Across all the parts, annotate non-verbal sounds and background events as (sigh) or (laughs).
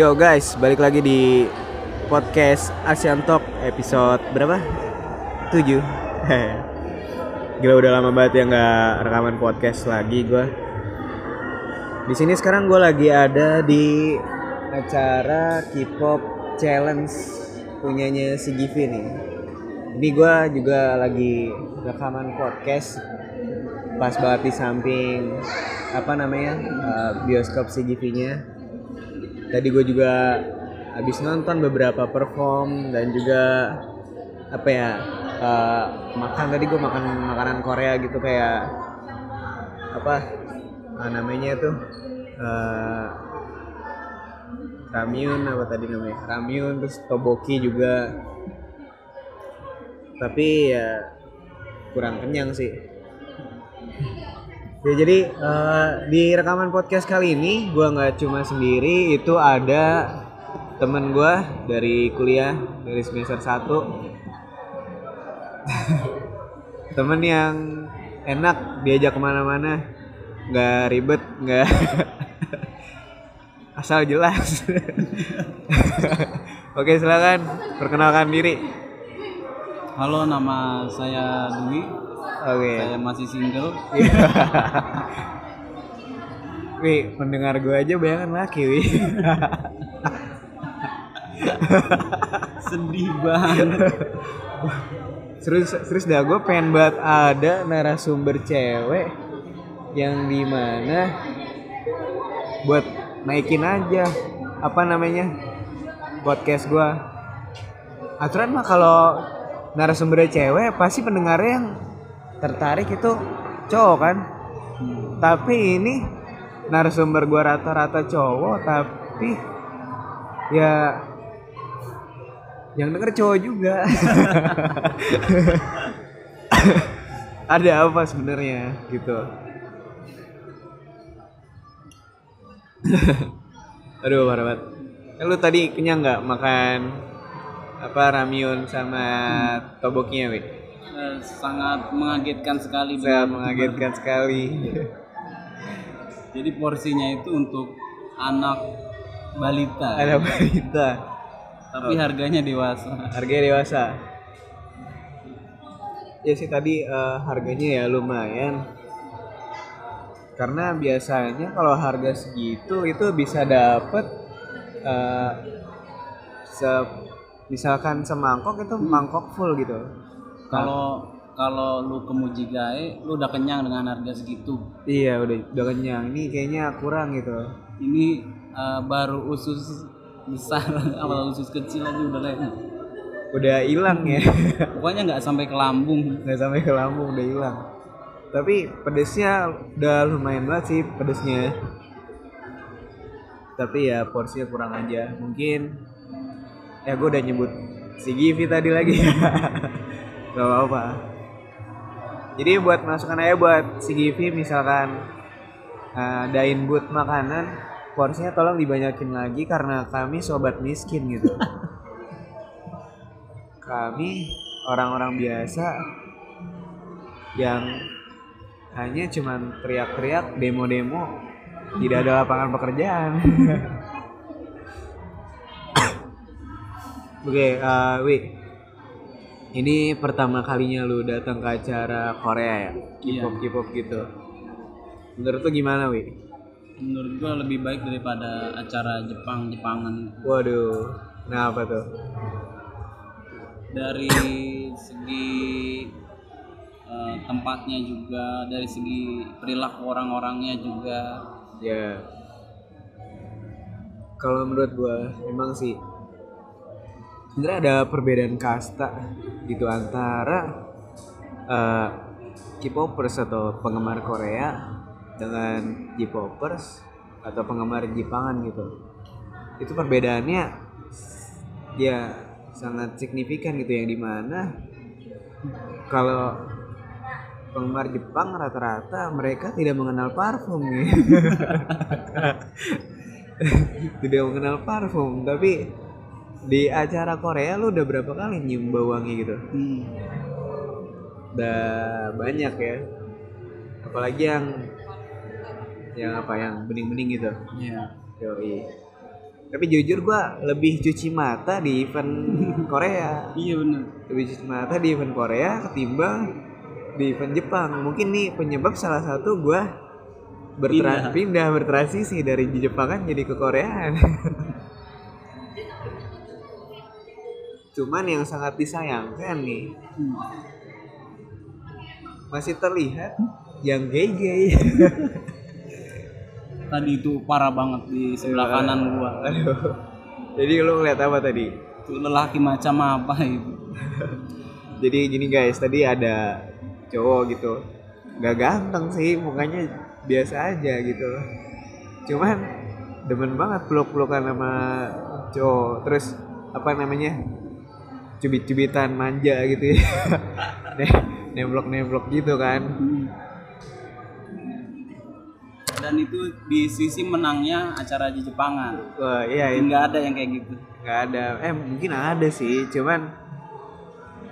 Yo guys, balik lagi di podcast Asian Talk episode berapa? 7 (laughs) Gila udah lama banget ya nggak rekaman podcast lagi gue. Di sini sekarang gue lagi ada di acara K-pop challenge punyanya si Givi nih. Ini gue juga lagi rekaman podcast pas banget di samping apa namanya uh, bioskop si Givi-nya. Tadi gue juga habis nonton beberapa perform dan juga apa ya uh, makan tadi gue makan makanan Korea gitu kayak apa uh, namanya tuh uh, ramyun apa tadi namanya ramyun terus toboki juga. Tapi ya kurang kenyang sih ya jadi uh, di rekaman podcast kali ini gue nggak cuma sendiri itu ada temen gue dari kuliah dari semester 1 (laughs) temen yang enak diajak ke mana-mana. Nggak ribet nggak (laughs) asal jelas. (laughs) Oke silakan perkenalkan diri Halo, nama saya Dwi. oke Saya masih single. (laughs) Wih, mendengar gue aja bayangan laki, Wih. (laughs) Sedih banget. (laughs) serius serius dah gue pengen banget ada narasumber cewek yang di mana buat naikin aja apa namanya podcast gue aturan mah kalau narasumber cewek pasti pendengarnya yang tertarik itu cowok kan? Tapi ini narasumber gue rata-rata cowok tapi ya yang denger cowok juga. (laughs) Ada apa sebenarnya gitu. (laughs) Aduh parah banget. Eh, lu tadi kenyang nggak makan apa ramyun sama tobokinya wi Eh, sangat mengagetkan sekali. sangat mengagetkan sekali. (laughs) Jadi porsinya itu untuk anak balita, ada berita tapi harganya dewasa. harganya dewasa. Ya sih tadi eh, harganya ya lumayan. Karena biasanya kalau harga segitu itu bisa dapet eh, se misalkan semangkok itu mangkok full gitu. Kalau kalau lu ke Mujigae, lu udah kenyang dengan harga segitu. iya udah udah kenyang. Ini kayaknya kurang gitu. Ini eh, baru usus besar, (laughs) awal usus kecil aja udah enak. udah hilang ya. (laughs) Pokoknya nggak sampai ke lambung. nggak sampai ke lambung udah hilang. Tapi pedesnya udah lumayan banget sih pedesnya. Tapi ya porsinya kurang aja. Mungkin ya gue udah nyebut si Givi tadi lagi. (laughs) Gak apa-apa. Jadi buat masukan aja buat si Givi misalkan uh, dain but makanan porsinya tolong dibanyakin lagi karena kami sobat miskin gitu. (laughs) Kami orang-orang biasa yang hanya cuman teriak-teriak demo-demo tidak ada lapangan pekerjaan (laughs) oke eh, Wi ini pertama kalinya lu datang ke acara Korea ya K-pop K-pop gitu menurut lu gimana Wi Menurut gua lebih baik daripada acara Jepang-Jepangan. waduh kenapa tuh Dari segi eh, tempatnya juga, dari segi perilaku orang-orangnya juga. Ya. Kalau menurut gua emang sih sebenarnya ada perbedaan kasta gitu antara eh, K-popers atau penggemar Korea dengan J-popers atau penggemar Jepangan gitu. Itu perbedaannya ya sangat signifikan gitu yang di mana kalau penggemar Jepang rata-rata mereka tidak mengenal parfum ya. (laughs) tidak mengenal parfum tapi di acara Korea lu udah berapa kali nyium bau wangi gitu Hmm. udah banyak ya apalagi yang yang apa yang bening-bening gitu Iya. Yoi. tapi jujur gua lebih cuci mata di event (laughs) Korea iya bener lebih cuci mata di event Korea ketimbang di event Jepang mungkin nih penyebab salah satu gua bertra- Pindah. pindah bertransisi dari di Jepangan jadi ke Koreaan (laughs) cuman yang sangat disayangkan nih Hmm. masih terlihat yang gay-gay (laughs) tadi itu parah banget di sebelah Iya. kanan gua Aduh. Jadi lu ngeliat apa tadi? itu lelaki macam apa itu (laughs) Jadi gini guys, tadi ada cowok gitu. Gak ganteng sih, mukanya biasa aja gitu. Cuman demen banget peluk-pelukan sama cowok. Terus apa namanya? Cubit-cubitan manja gitu ya. (laughs) Ne- Nemblok-nemblok gitu kan. Hmm. dan itu di sisi menangnya acara di Jepangan Wah, iya itu nggak ada yang kayak gitu nggak ada. Eh mungkin ada sih, cuman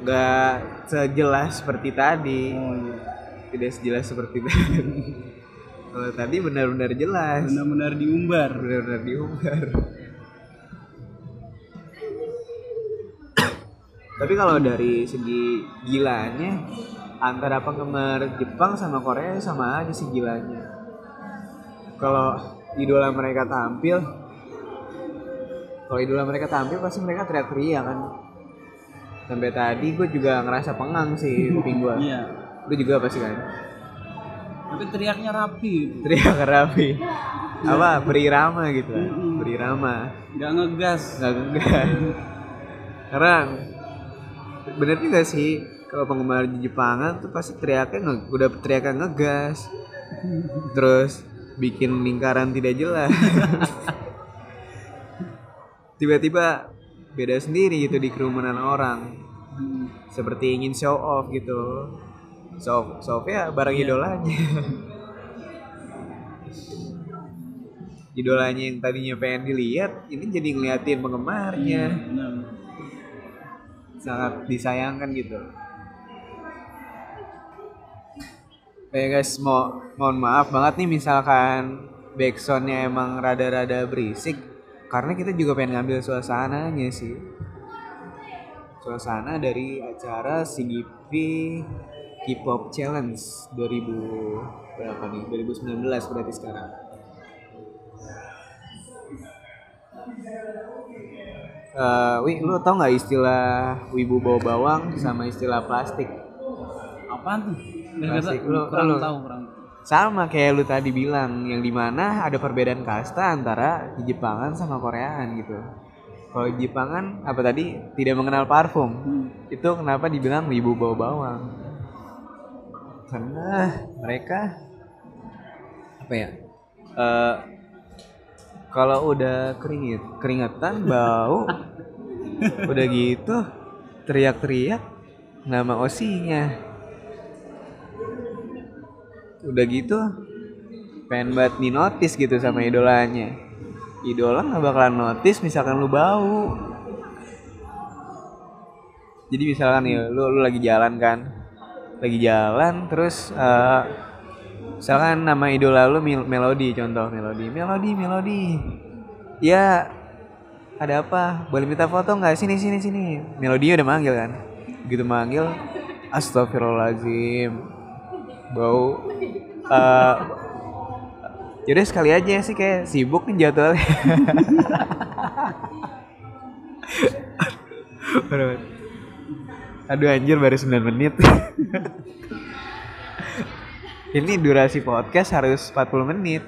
nggak sejelas seperti tadi. oh iya tidak sejelas seperti (laughs) tadi. Kalau tadi benar-benar jelas, benar-benar diumbar benar-benar diumbar. Tapi kalau dari segi gilanya, antara penggemar Jepang sama Korea sama aja sih gilanya. Kalau idola mereka tampil, kalau idola mereka tampil pasti mereka teriak-teriak kan. Sampai tadi gue juga ngerasa pengang sih kuping gue. iya. Lu juga pasti kan? tapi teriaknya rapi. Teriak rapi. Apa? Berirama gitu kan? Berirama. Nggak ngegas. Nggak gegas karena bener juga sih kalau penggemar di Jepangan tuh pasti teriaknya nge, udah teriaknya ngegas. Terus bikin lingkaran tidak jelas. (laughs) Tiba-tiba beda sendiri gitu di kerumunan orang. Seperti ingin show off gitu. Show off, show off ya barang Iya. idolanya. Idolanya yang tadinya pengen dilihat ini jadi ngeliatin penggemarnya. Benar. Sangat disayangkan gitu. Eh guys, mau mohon maaf banget nih misalkan backsoundnya emang rada-rada berisik karena kita juga pengen ngambil suasananya sih. Suasana dari acara CGV K-pop Challenge 2000 berapa nih? 2019 berarti sekarang Eh, Wi, lu tau nggak istilah wibu bawa bawang sama istilah plastik? apaan tuh ngerti. Lu- kurang lu. tahu kurang Sama kayak lu tadi bilang, yang di mana ada perbedaan kasta antara di Jepangan sama Koreaan gitu. Kalau Jepangan apa tadi tidak mengenal parfum, Hmm. itu kenapa dibilang wibu bawa bawang? Karena mereka apa ya? eh, kalau udah keringet, keringetan bau, (laughs) udah gitu teriak-teriak nama osinya. Udah gitu pengen banget di notice gitu sama idolanya. Idola nggak bakalan notice misalkan lu bau. Jadi misalkan ya lu lu lagi jalan kan, lagi jalan terus eh, misalkan nama idola lu Mel- Melody contoh Melody, Melody, Melody. Ya ada apa? Boleh minta foto nggak? Sini sini sini. Melody udah manggil kan? Begitu manggil, Astagfirullahaladzim. Bau. eh Yaudah sekali aja sih kayak sibuk nih jadwalnya. (laughs) Aduh anjir baru 9 menit. (laughs) Ini durasi podcast harus 40 menit.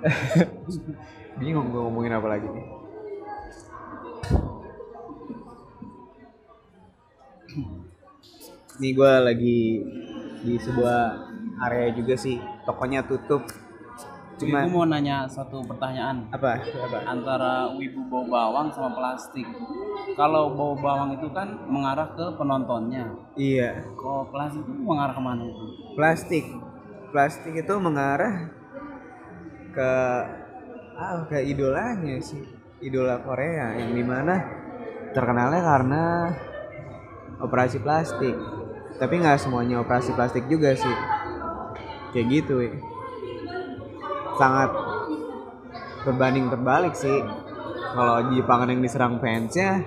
(laughs) Bingung gue ngomongin apa lagi nih. Ini gue lagi di sebuah area juga sih. Tokonya tutup. Cuma Cuma mau nanya satu pertanyaan apa? Apa? antara wibu bau bawang sama plastik. Kalau bau bawang itu kan mengarah ke penontonnya. Iya. Kalau plastik itu mengarah ke mana itu? Plastik. Plastik itu mengarah ke ah, ke idolanya sih. Idola Korea yang di mana terkenalnya karena operasi plastik. Tapi nggak semuanya operasi plastik juga sih. Kayak gitu, we. sangat berbanding terbalik sih kalau Jepang yang diserang fansnya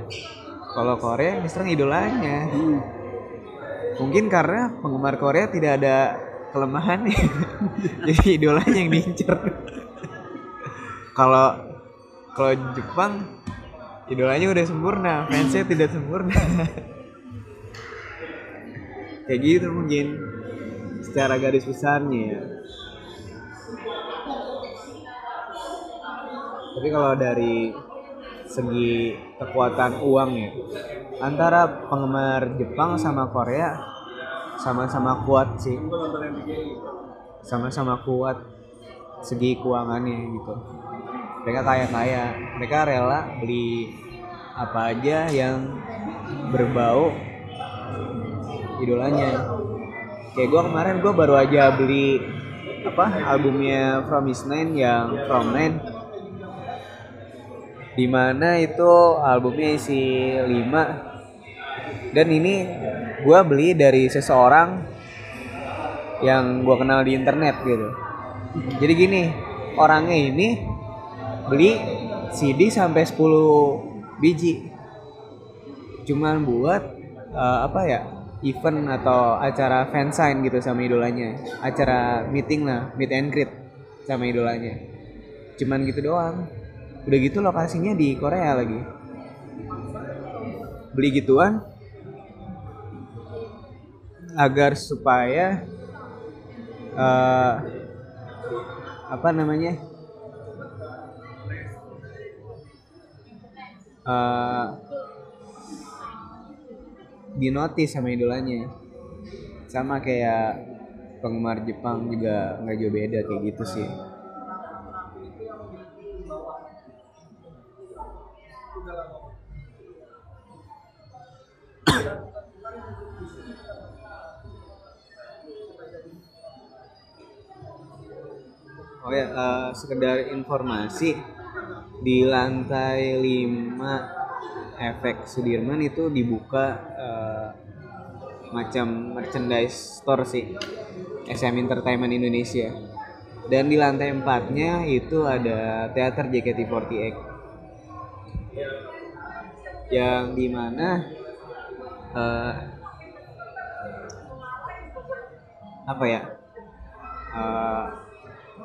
kalau Korea yang diserang idolanya mungkin karena penggemar Korea tidak ada kelemahan (laughs) jadi idolanya yang diincer kalau kalau Jepang idolanya udah sempurna fansnya tidak sempurna. (laughs) Kayak gitu mungkin secara garis besarnya ya. Tapi kalau dari segi kekuatan uang ya antara penggemar Jepang sama Korea sama-sama kuat sih. Sama-sama kuat segi keuangannya gitu mereka kaya kaya mereka rela beli apa aja yang berbau idolanya. Kayak gue kemarin gue baru aja beli apa albumnya From Is Nine yang From Nine. Di mana itu albumnya isi 5 dan ini gue beli dari seseorang yang gue kenal di internet gitu. Jadi gini orangnya ini beli CD sampai 10 biji. Cuman buat eh, apa ya event atau acara fansign gitu sama idolanya. Acara meeting lah meet and greet sama idolanya. Cuman gitu doang. Udah gitu lokasinya di Korea lagi. Beli gituan agar supaya eh, apa namanya eh dinotis sama idolanya. Sama kayak penggemar Jepang juga nggak jauh beda kayak gitu sih. Oh ya, eh, sekedar informasi di lantai 5 efek Sudirman itu dibuka eh, macam merchandise store sih SM Entertainment Indonesia. Dan di lantai empatnya itu ada teater JKT48 yang di mana eh, apa ya eh,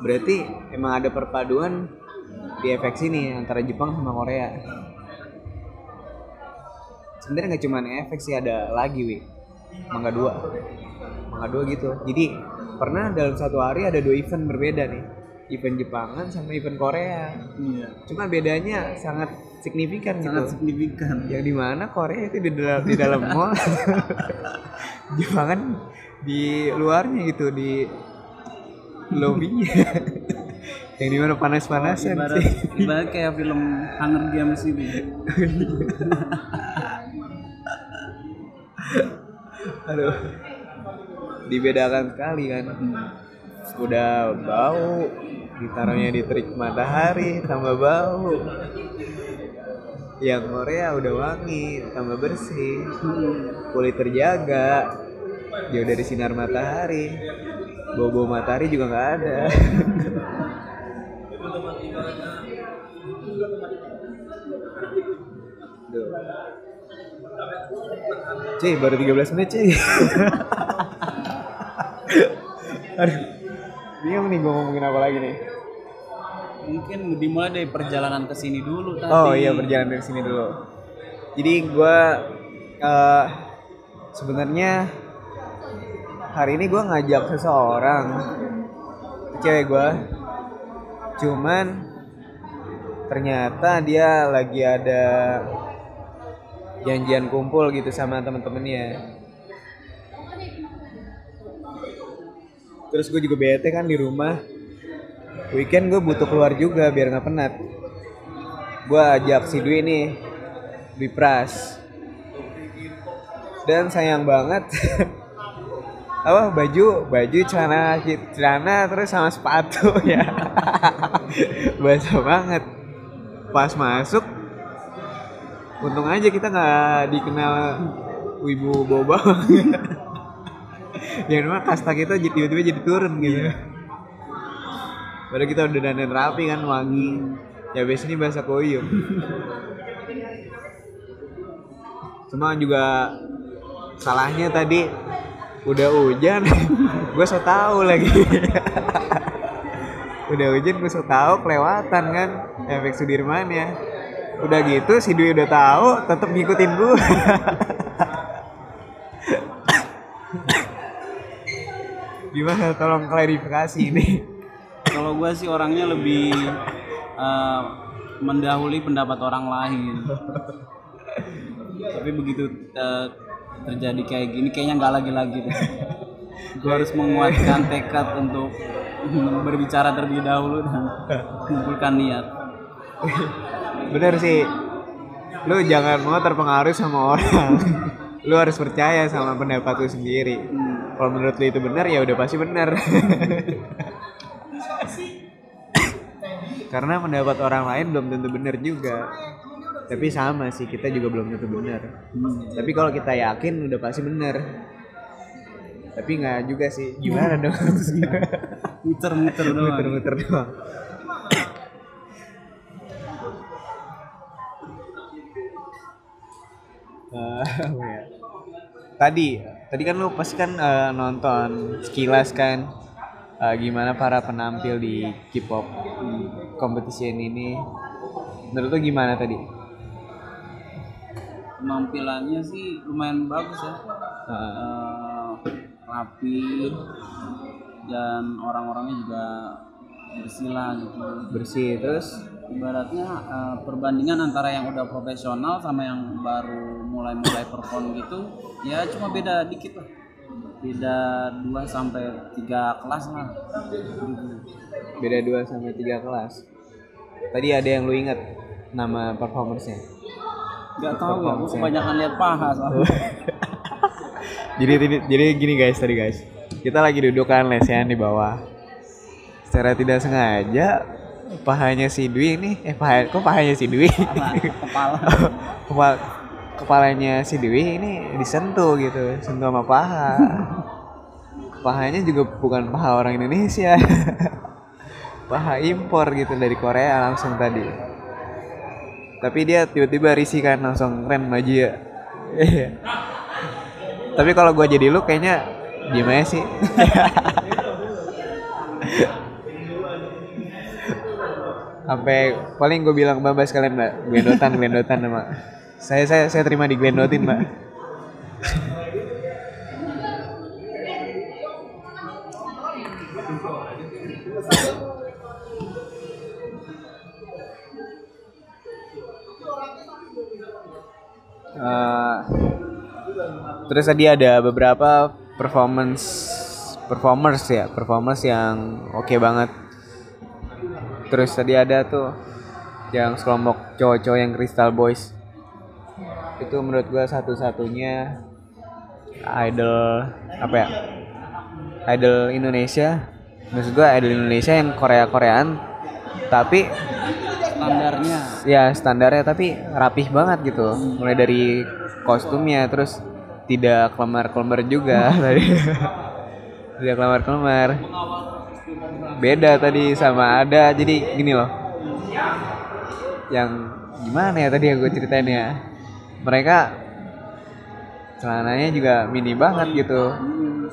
berarti emang ada perpaduan di efek sini antara Jepang sama Korea. Sebenarnya nggak cuma efek sih ada lagi wi. Mangga dua. Mangga dua gitu. Jadi pernah dalam satu hari ada dua event berbeda nih. Event Jepangan sama event Korea. Iya. cuma bedanya sangat signifikan Sangat gitu signifikan. yang di mana Korea itu di dalam di dalam (laughs) mall. Jepangan di luarnya gitu di lobbynya yang di mana panas-panasan Ibarat, sih. ibarat kayak film Hunger Games itu. aduh. Dibedakan sekali kan. Udah bau ditaruhnya di terik matahari tambah bau. Yang Korea udah wangi tambah bersih. Kulit terjaga. Jauh dari sinar matahari. Bau-bau matahari juga nggak ada Duh. Cuy, baru 13 menit cuy. (laughs) Aduh. Bingung nih gue ngomongin apa lagi nih. Mungkin dimulai dari perjalanan ke sini dulu tadi. Oh iya berjalan dari sini dulu. Jadi gue eh sebenarnya hari ini gue ngajak seseorang cewek gue. Cuman ternyata dia lagi ada janjian kumpul gitu sama temen-temennya. Terus gue juga bete kan di rumah. Weekend gue butuh keluar juga biar nggak penat. Gue ajak si Dwi nih di pras. Dan sayang banget (laughs) apa baju baju celana celana terus sama sepatu (laughs) ya. Basah banget. Pas masuk untung aja kita nggak dikenal wibu boba yang memang kasta kita jadi- tiba-tiba jadi turun gitu. Padahal kita udah dandan rapi kan wangi. Ya biasanya ini bahasa koyum. (laughs) Cuma juga salahnya tadi udah hujan, (laughs) gue so tau lagi. (laughs) udah hujan gue so tau kelewatan kan efek Sudirman ya. Udah gitu si Dwi udah tahu, tetep ngikutin gue. (coughs) Gimana tolong klarifikasi ini? Kalau gue sih orangnya lebih eh, mendahului pendapat orang lain. (laughs) Tapi begitu eh, terjadi kayak gini, kayaknya nggak lagi-lagi deh. (laughs) Gue harus menguatkan tekad untuk (laughs) berbicara terlebih dahulu dan (laughs) mengumpulkan niat. Bener sih. Lu jangan mau terpengaruh sama orang. lu harus percaya sama pendapat lu sendiri. Kalau menurut lu itu benar ya udah pasti benar. Karena pendapat orang lain belum tentu benar juga. Tapi sama sih kita juga belum tentu benar. Tapi kalau kita yakin udah pasti benar. Tapi nggak juga sih. Gimana dong? (laughs) Muter-muter doang. Muter-muter doang. Eh, apa ya? tadi tadi kan lu pasti kan eh, nonton sekilas kan eh, gimana para penampil di K-pop competition ini menurut lu gimana tadi Penampilannya sih lumayan bagus ya. Eh, Eh, rapi dan orang-orangnya juga bersih lah gitu. bersih terus? Ibaratnya eh, perbandingan antara yang udah profesional sama yang baru mulai-mulai perform gitu ya cuma beda dikit lah. Beda 2 sampai 3 kelas lah. Beda 2 sampai 3 kelas. Tadi ada yang lu ingat nama performersnya nggak tahu ya gue kebanyakan lihat paha soalnya. (laughs) Jadi jadi- jadi gini guys tadi guys. Kita lagi duduk kan lesehan di bawah. Secara tidak sengaja pahanya si Dwi ini eh paha kok pahanya si Dwi? Kepala. (laughs) Kepala kepalanya si Dwi ini disentuh gitu sentuh sama paha. Pahanya juga bukan paha orang Indonesia. (laughs) Paha impor gitu dari Korea langsung tadi tapi dia tiba-tiba risih kan langsung keren maju ya. Iya. tapi kalau gua jadi lu kayaknya gimana sih. Sampai paling gue bilang mbak sekalian mbak. Glendotan glendotan mbak. Saya saya saya terima di glendotin mbak Eh, terus tadi ada beberapa performance performers ya performers yang oke banget. Terus tadi ada tuh yang sekelompok cowok-cowok yang Crystal Boys. Itu menurut gua satu-satunya idol apa ya idol Indonesia. Maksud gua idol Indonesia yang Korea Koreaan tapi standarnya. Ya standarnya tapi rapih banget gitu. Mulai dari kostumnya terus tidak kelemar kelemar juga (laughs) tadi. Tidak kelemar kelemar beda tadi sama ada. Jadi gini loh. Yang gimana ya tadi yang gue ceritain ya? Mereka celananya juga mini banget gitu.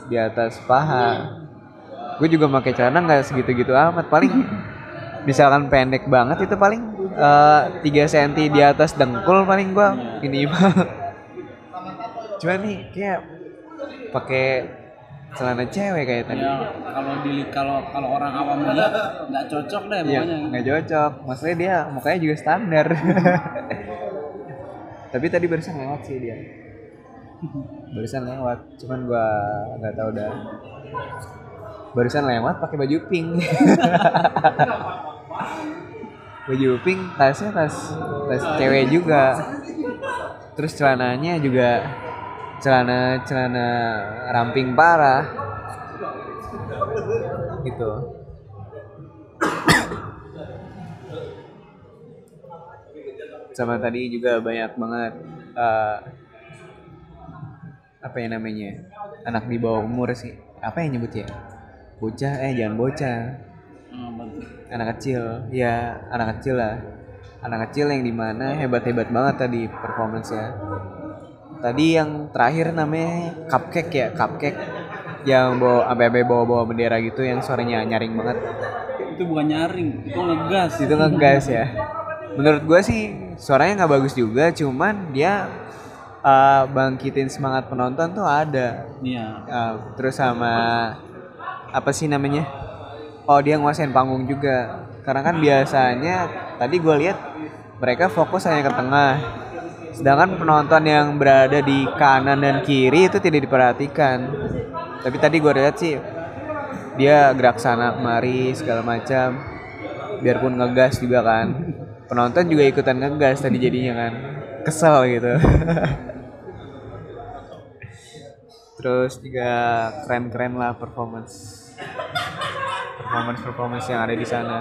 Di atas paha. Gue juga pakai celana nggak segitu gitu amat. Paling misalkan pendek banget itu paling eh, 3 cm di atas dengkul paling gua minimal. (laughs) Cuman nih kayak pakai celana cewek kayak tadi. Ya kalau di kalau kalau orang awam lihat nggak cocok deh Iya, pokoknya nggak cocok. Maksudnya dia mukanya juga standar. (laughs) Tapi tadi barusan lewat sih dia. Barusan lewat cuman gua nggak tahu dah. Barusan lewat pakai baju pink (laughs) baju pink tasnya tas tas cewek juga. Terus celananya juga celana celana ramping parah. Gitu. Sama tadi juga banyak banget eh, apa ya namanya anak di bawah umur sih. Apa yang nyebut ya? Bocah eh jangan bocah. Anak kecil. Ya anak kecil lah. Anak kecil yang di mana hebat-hebat banget tadi performance ya tadi yang terakhir namanya cupcake ya cupcake. Yang bawa sampai bawa bawa bendera gitu yang suaranya nyaring banget. Itu bukan nyaring itu ngegas. Itu ngegas ya. Menurut gue sih suaranya nggak bagus juga cuman dia uh, bangkitin semangat penonton tuh ada. Iya. Uh, terus sama apa sih namanya oh dia nguasain panggung juga. Karena kan biasanya tadi gue lihat mereka fokus hanya ke tengah. Sedangkan penonton yang berada di kanan dan kiri itu tidak diperhatikan. Tapi tadi gue lihat sih dia gerak sana kemari segala macam. Biarpun ngegas juga kan. Penonton juga ikutan ngegas tadi jadinya kan. Kesel gitu. (laughs) Terus juga keren-keren lah performance performance performance yang ada di sana.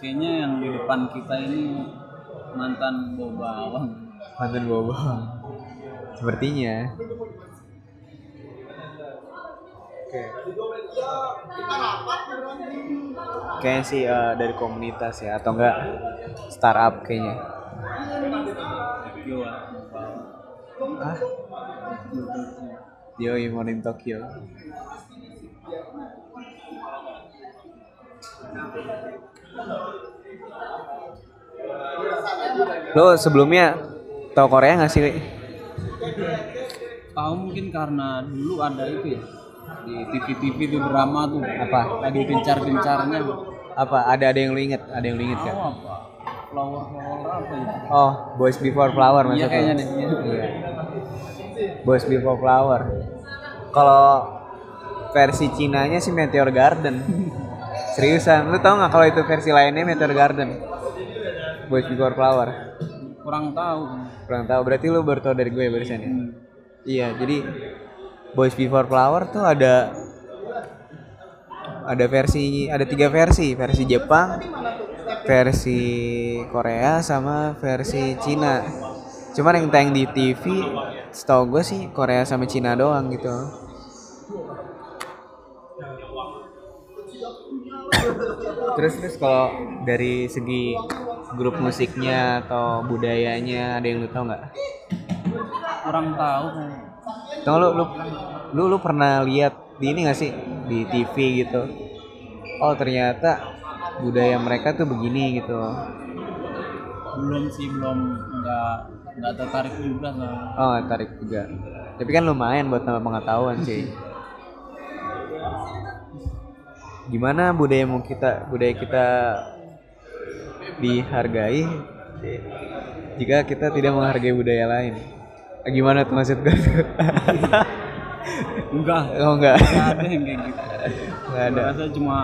Kayaknya yang di depan kita ini mantan bawa bawang. Mantan bawang. Sepertinya. Oke. Kayaknya sih eh, dari komunitas ya atau enggak startup kayaknya Tokyo ah, yo Morning Tokyo. Lo sebelumnya tau Korea nggak sih tahu mungkin karena dulu ada itu ya di TV-TV itu drama tuh. Apa? Lagi gencar-gencarnya. Apa? Ada ada yang lo inget ada yang lo inget kan apa flower flower apa ya oh Boys Before Flower iya maksudnya kayaknya deh iya. Iya. Boys Before Flower. Kalau versi Cinanya sih Meteor Garden. Seriusan, lu tau nggak kalau itu versi lainnya Meteor Garden? Boys Before Flower. kurang tahu Kurang tahu, berarti lu baru tau dari gue barusan ya? Hmm. Iya, jadi Boys Before Flower tuh ada ada versi ada tiga versi versi Jepang versi Korea sama versi Cina cuman yang tayang di TV setahu gue sih Korea sama Cina doang gitu terus terus kalau dari segi grup musiknya atau budayanya ada yang lu tau nggak? kurang tahu Tau lu, lu lu lu pernah lihat di ini gak sih di TV gitu? Oh ternyata budaya mereka tuh begini gitu. belum sih belum nggak nggak tertarik juga sama Oh tarik juga. Tapi kan lumayan buat nambah pengetahuan sih. Gimana budaya mau kita budaya kita dihargai jika kita tidak menghargai budaya lain? Ah, Gimana tuh maksud gue? tuh? (laughs) enggak oh enggak. nggak ada yang kayak gitu Enggak ada. Cuma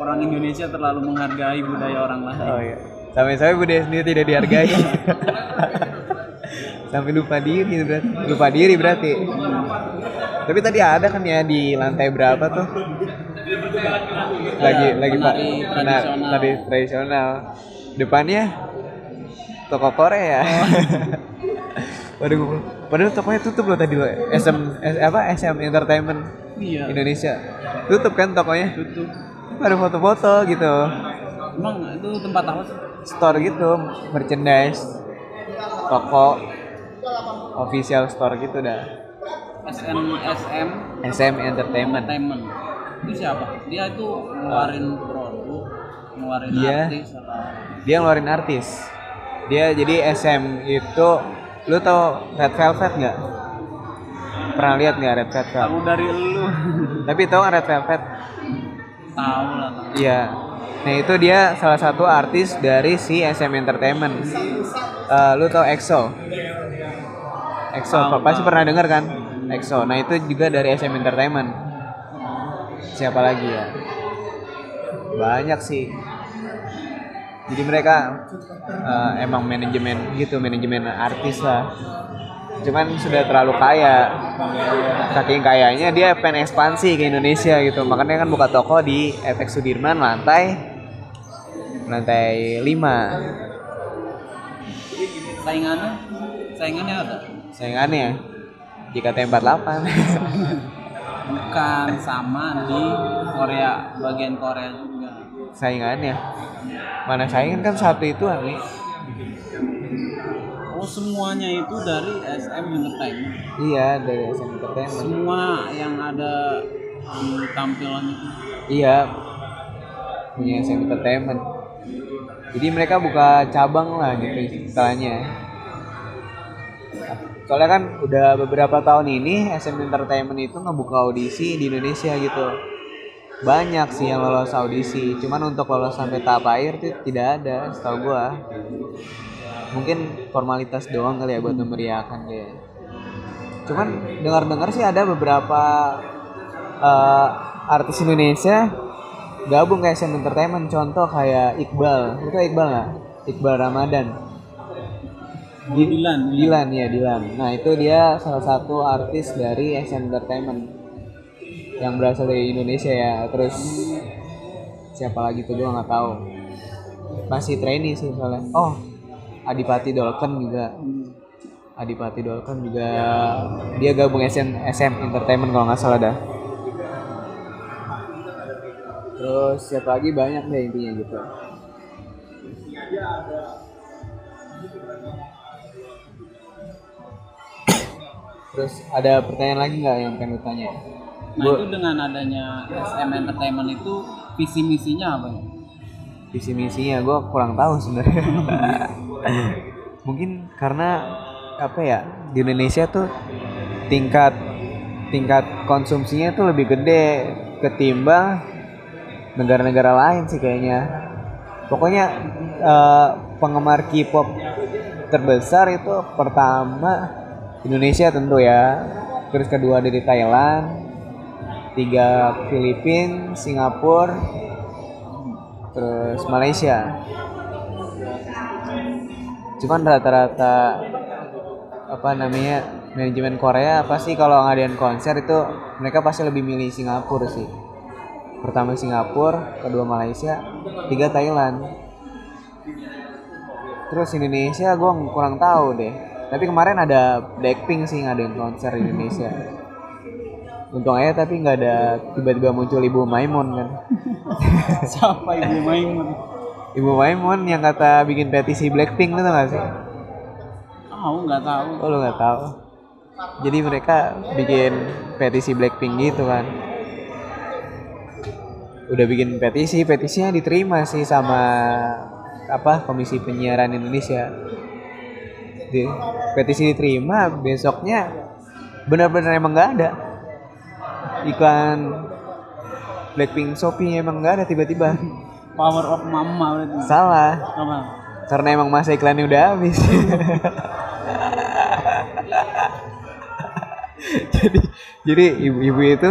orang Indonesia terlalu menghargai budaya orang lain Oh iya. Sampai-sampai budaya sendiri tidak dihargai. (laughs) Sampai lupa diri berarti. Lupa diri berarti. Tapi tadi ada kan ya di lantai berapa tuh? Lagi lagi Pak. tradisional. tadi tradisional. Depannya toko Korea. (laughs) Waduh, padahal tokonya tutup loh tadi loh. SM, apa SM Entertainment iya Indonesia. Tutup kan tokonya? tutup Ada foto-foto gitu. emang itu tempat apa sih? Store gitu merchandise toko official store gitu dah. SN SM SM Entertainment. Entertainment. Itu siapa? Dia itu ngeluarin produk ngeluarin Iya. artis atau dia ngeluarin artis. Dia jadi SM itu lu tau Red Velvet nggak? Pernah lihat nggak Red Velvet? Tahu dari lu. Tapi tau nggak Red Velvet tahu lah iya. Nah itu dia salah satu artis dari si SM Entertainment. Eh, lu tau EXO? EXO pasti tahu. pernah denger kan? EXO. Nah itu juga dari SM Entertainment. Siapa lagi ya? Banyak sih. Jadi mereka eh, emang manajemen gitu manajemen artis lah cuman sudah terlalu kaya. Saking kayanya dia pengen ekspansi ke Indonesia gitu. Makanya kan buka toko di FX Sudirman lantai lantai 5 saingannya? Saingannya ada saingannya? Ya JKT48 bukan sama di Korea bagian Korea juga. Saingannya. Mana saingan kan satu itu Ami oh semuanya itu dari SM Entertainment. Iya dari SM Entertainment. Semua yang ada di tampilan itu iya punya SM Entertainment. Jadi mereka buka cabang lah gitu istilahnya. Soalnya kan udah beberapa tahun ini SM Entertainment itu ngebuka audisi di Indonesia gitu. Banyak sih yang lolos audisi. Cuman untuk lolos sampai tahap akhir tuh tidak ada setahu gua mungkin formalitas doang kali ya buat memeriahkan dia cuman dengar-dengar sih ada beberapa eh, artis Indonesia gabung ke SM Entertainment contoh kayak Iqbal itu Iqbal nggak Iqbal Ramadan Di- Dilan Dilan ya Dilan. Nah itu dia salah satu artis dari SM Entertainment yang berasal dari Indonesia ya. Terus siapa lagi tuh gue nggak tahu. Masih trainee sih soalnya. Oh Adipati Dolken juga. Adipati Dolken juga dia gabung SM, SM Entertainment kalau nggak salah dah. Terus siapa lagi banyak deh intinya gitu. Terus ada pertanyaan lagi nggak yang pengen lu tanya? nah itu dengan adanya SM Entertainment itu visi misinya apa ya visi misinya gue kurang tahu sebenarnya. (laughs) Mungkin karena apa ya di Indonesia tuh tingkat tingkat konsumsinya tuh lebih gede ketimbang negara-negara lain sih kayaknya. Pokoknya eh, penggemar K-pop terbesar itu pertama Indonesia tentu ya. Terus kedua dari Thailand tiga Filipina Singapura terus Malaysia. Cuman rata-rata apa namanya manajemen Korea pasti kalau ngadain konser itu mereka pasti lebih milih Singapura sih. Pertama Singapura kedua Malaysia tiga Thailand. Terus Indonesia gue kurang tahu deh. Tapi kemarin ada Blackpink sih ngadain konser di Indonesia untung aja tapi nggak ada tiba-tiba muncul Ibu Maimun kan (laughs) siapa ibu Maimun Ibu Maimun yang kata bikin petisi Blackpink lu tau gak sih? tahu nggak tahu Oh lu gak tahu. Jadi mereka bikin petisi Blackpink gitu kan. Udah bikin petisi, petisinya diterima sih sama apa Komisi Penyiaran Indonesia. Di, petisi diterima, besoknya benar-benar emang nggak ada iklan Blackpink Shopee emang nggak ada tiba-tiba. (laughs) power of mama berarti. Salah. apa? Karena emang masa iklannya udah habis. (laughs) Jadi jadi ibu-ibu itu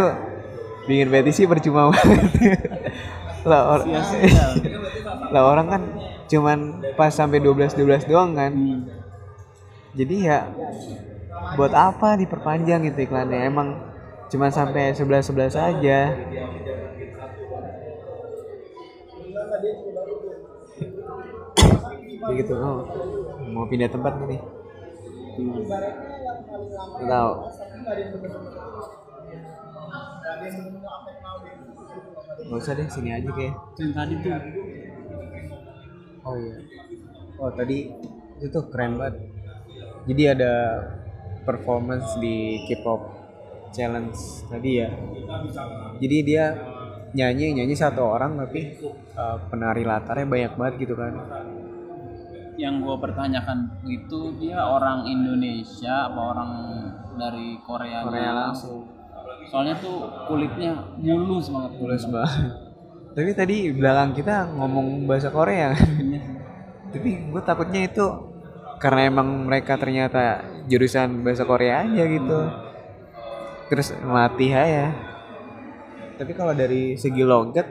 bikin petisi percuma banget. (laughs) Lah, or- lah orang kan cuman pas sampai 12 12 doang kan. Hmm. jadi ya buat apa diperpanjang gitu iklannya? Emang cuman sampai 11 11 aja. Kayak gitu. Oh mau pindah tempat nih? Nggak tahu. Gak usah deh sini aja kayak yang tadi tuh. Oh iya. Oh tadi itu tuh keren banget. Jadi ada performance di K-pop challenge tadi ya. Jadi dia nyanyi nyanyi satu orang tapi uh, penari latarnya banyak banget gitu kan. yang gue pertanyakan itu dia orang Indonesia apa orang dari Korea Korea langsung. soalnya tuh kulitnya mulus banget Mulus banget. Tapi tadi belakang kita ngomong bahasa Korea kan. Iya. Tapi gue takutnya itu karena emang mereka ternyata jurusan bahasa Korea aja gitu. Terus melatih aja. Tapi kalau dari segi logat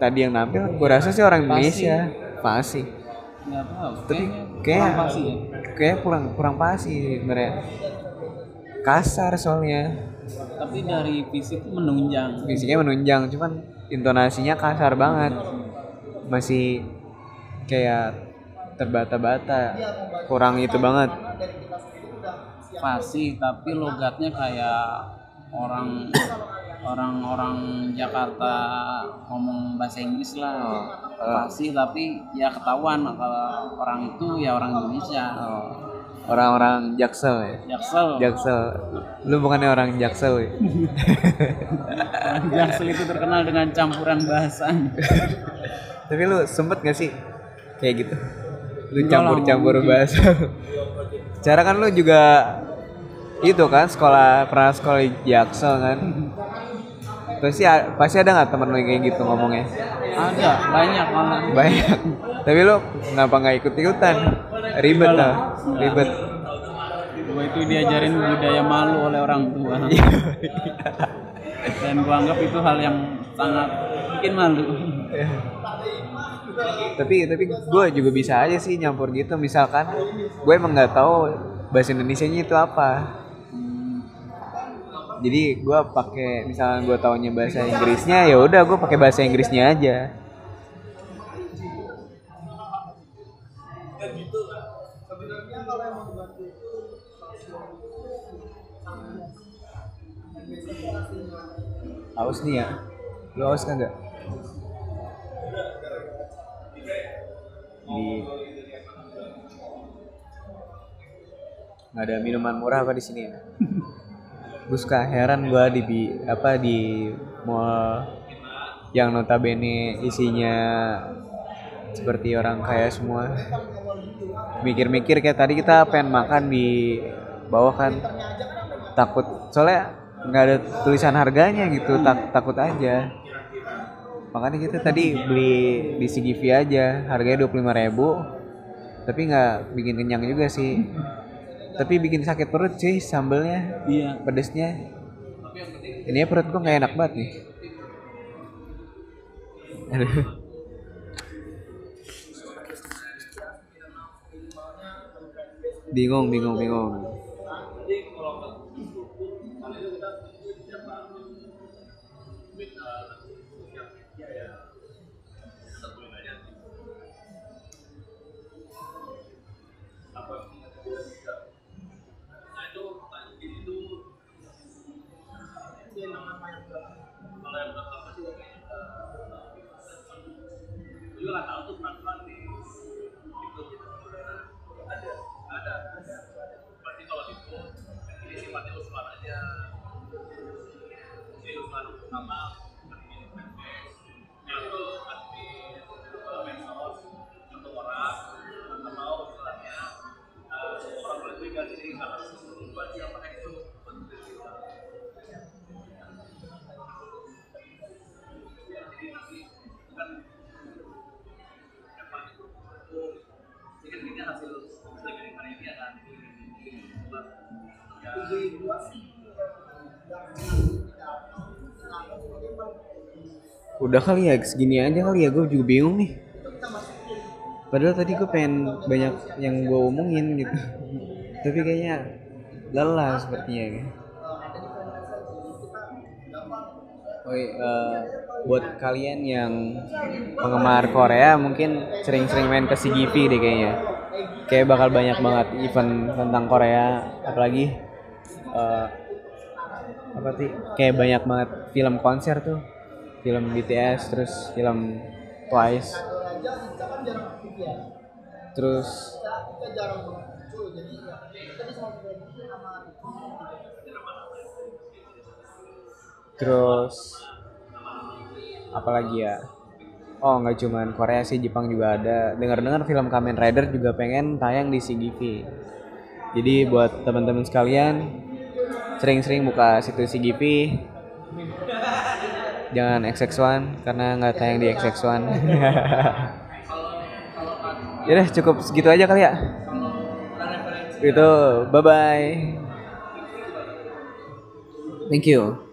tadi yang nampil, gue rasa sih orang Indonesia pasti. nggak tahu Tapi kayak ya kayak kurang kurang pasti sebenarnya. Kasar soalnya. tapi dari fisik menunjang Fisiknya menunjang, cuman intonasinya kasar banget. Masih kayak terbata-bata. Kurang itu banget. Fasih tapi logatnya kayak orang orang-orang Jakarta ngomong bahasa Inggris lah. Oh, fasih tapi ya ketahuan kalau orang itu ya orang Indonesia. Oh, orang-orang jaksel ya? Jaksel. Jaksel. Lu bukannya orang jaksel ya? Jaksel itu terkenal dengan campuran bahasa. Tapi lu sempet gak sih kayak gitu? Lu campur-campur bahasa. Cara kan lu juga itu kan sekolah pernah sekolah di jaksel kan. Pasti pasti ada nggak temen yang kayak gitu ngomongnya? Ada banyak malah. Banyak. Tapi lu kenapa nggak ikut ikutan ribet lah ribet. Gua itu diajarin budaya malu oleh orang tua. (laughs) Dan gua anggap itu hal yang sangat bikin malu. Tapi tapi gue juga bisa aja sih nyampur gitu. Misalkan gue emang nggak tahu bahasa Indonesia nya itu apa jadi gue pakai misalnya gue taunya bahasa Inggrisnya ya udah gue pakai bahasa Inggrisnya aja. Haus nih ya? Lu haus kagak di nggak ada minuman murah apa di sini ya (laughs) gue suka heran gue di apa di mall yang notabene isinya seperti orang kaya semua. Mikir-mikir kayak tadi kita pengen makan di bawah kan. Takut soalnya nggak ada tulisan harganya gitu tak takut aja. Makanya kita tadi beli di CGV aja harganya 25.000 ribu. Tapi nggak bikin kenyang juga sih tapi bikin sakit perut sih sambelnya iya. pedesnya. Ini perut gua nggak enak banget nih. Aduh. bingung bingung bingung udah kali ya segini aja kali ya gue juga bingung nih padahal tadi gue pengen banyak yang gue omongin gitu (laughs) tapi kayaknya lelah sepertinya Oh iya, eh, buat kalian yang penggemar Korea mungkin sering-sering main ke CGV deh kayaknya. Kayak bakal banyak banget event tentang Korea, apalagi eh, apa sih? Kayak banyak banget film konser tuh, film BTS, terus film Twice, terus terus apalagi ya? Oh nggak cuman Korea sih Jepang juga ada. Dengar-dengar film Kamen Rider juga pengen tayang di CGV jadi buat teman-teman sekalian sering-sering buka situs CGV jangan XX1 karena nggak tayang di XX1 (laughs) Yaudah cukup segitu aja kali ya. Itu bye bye thank you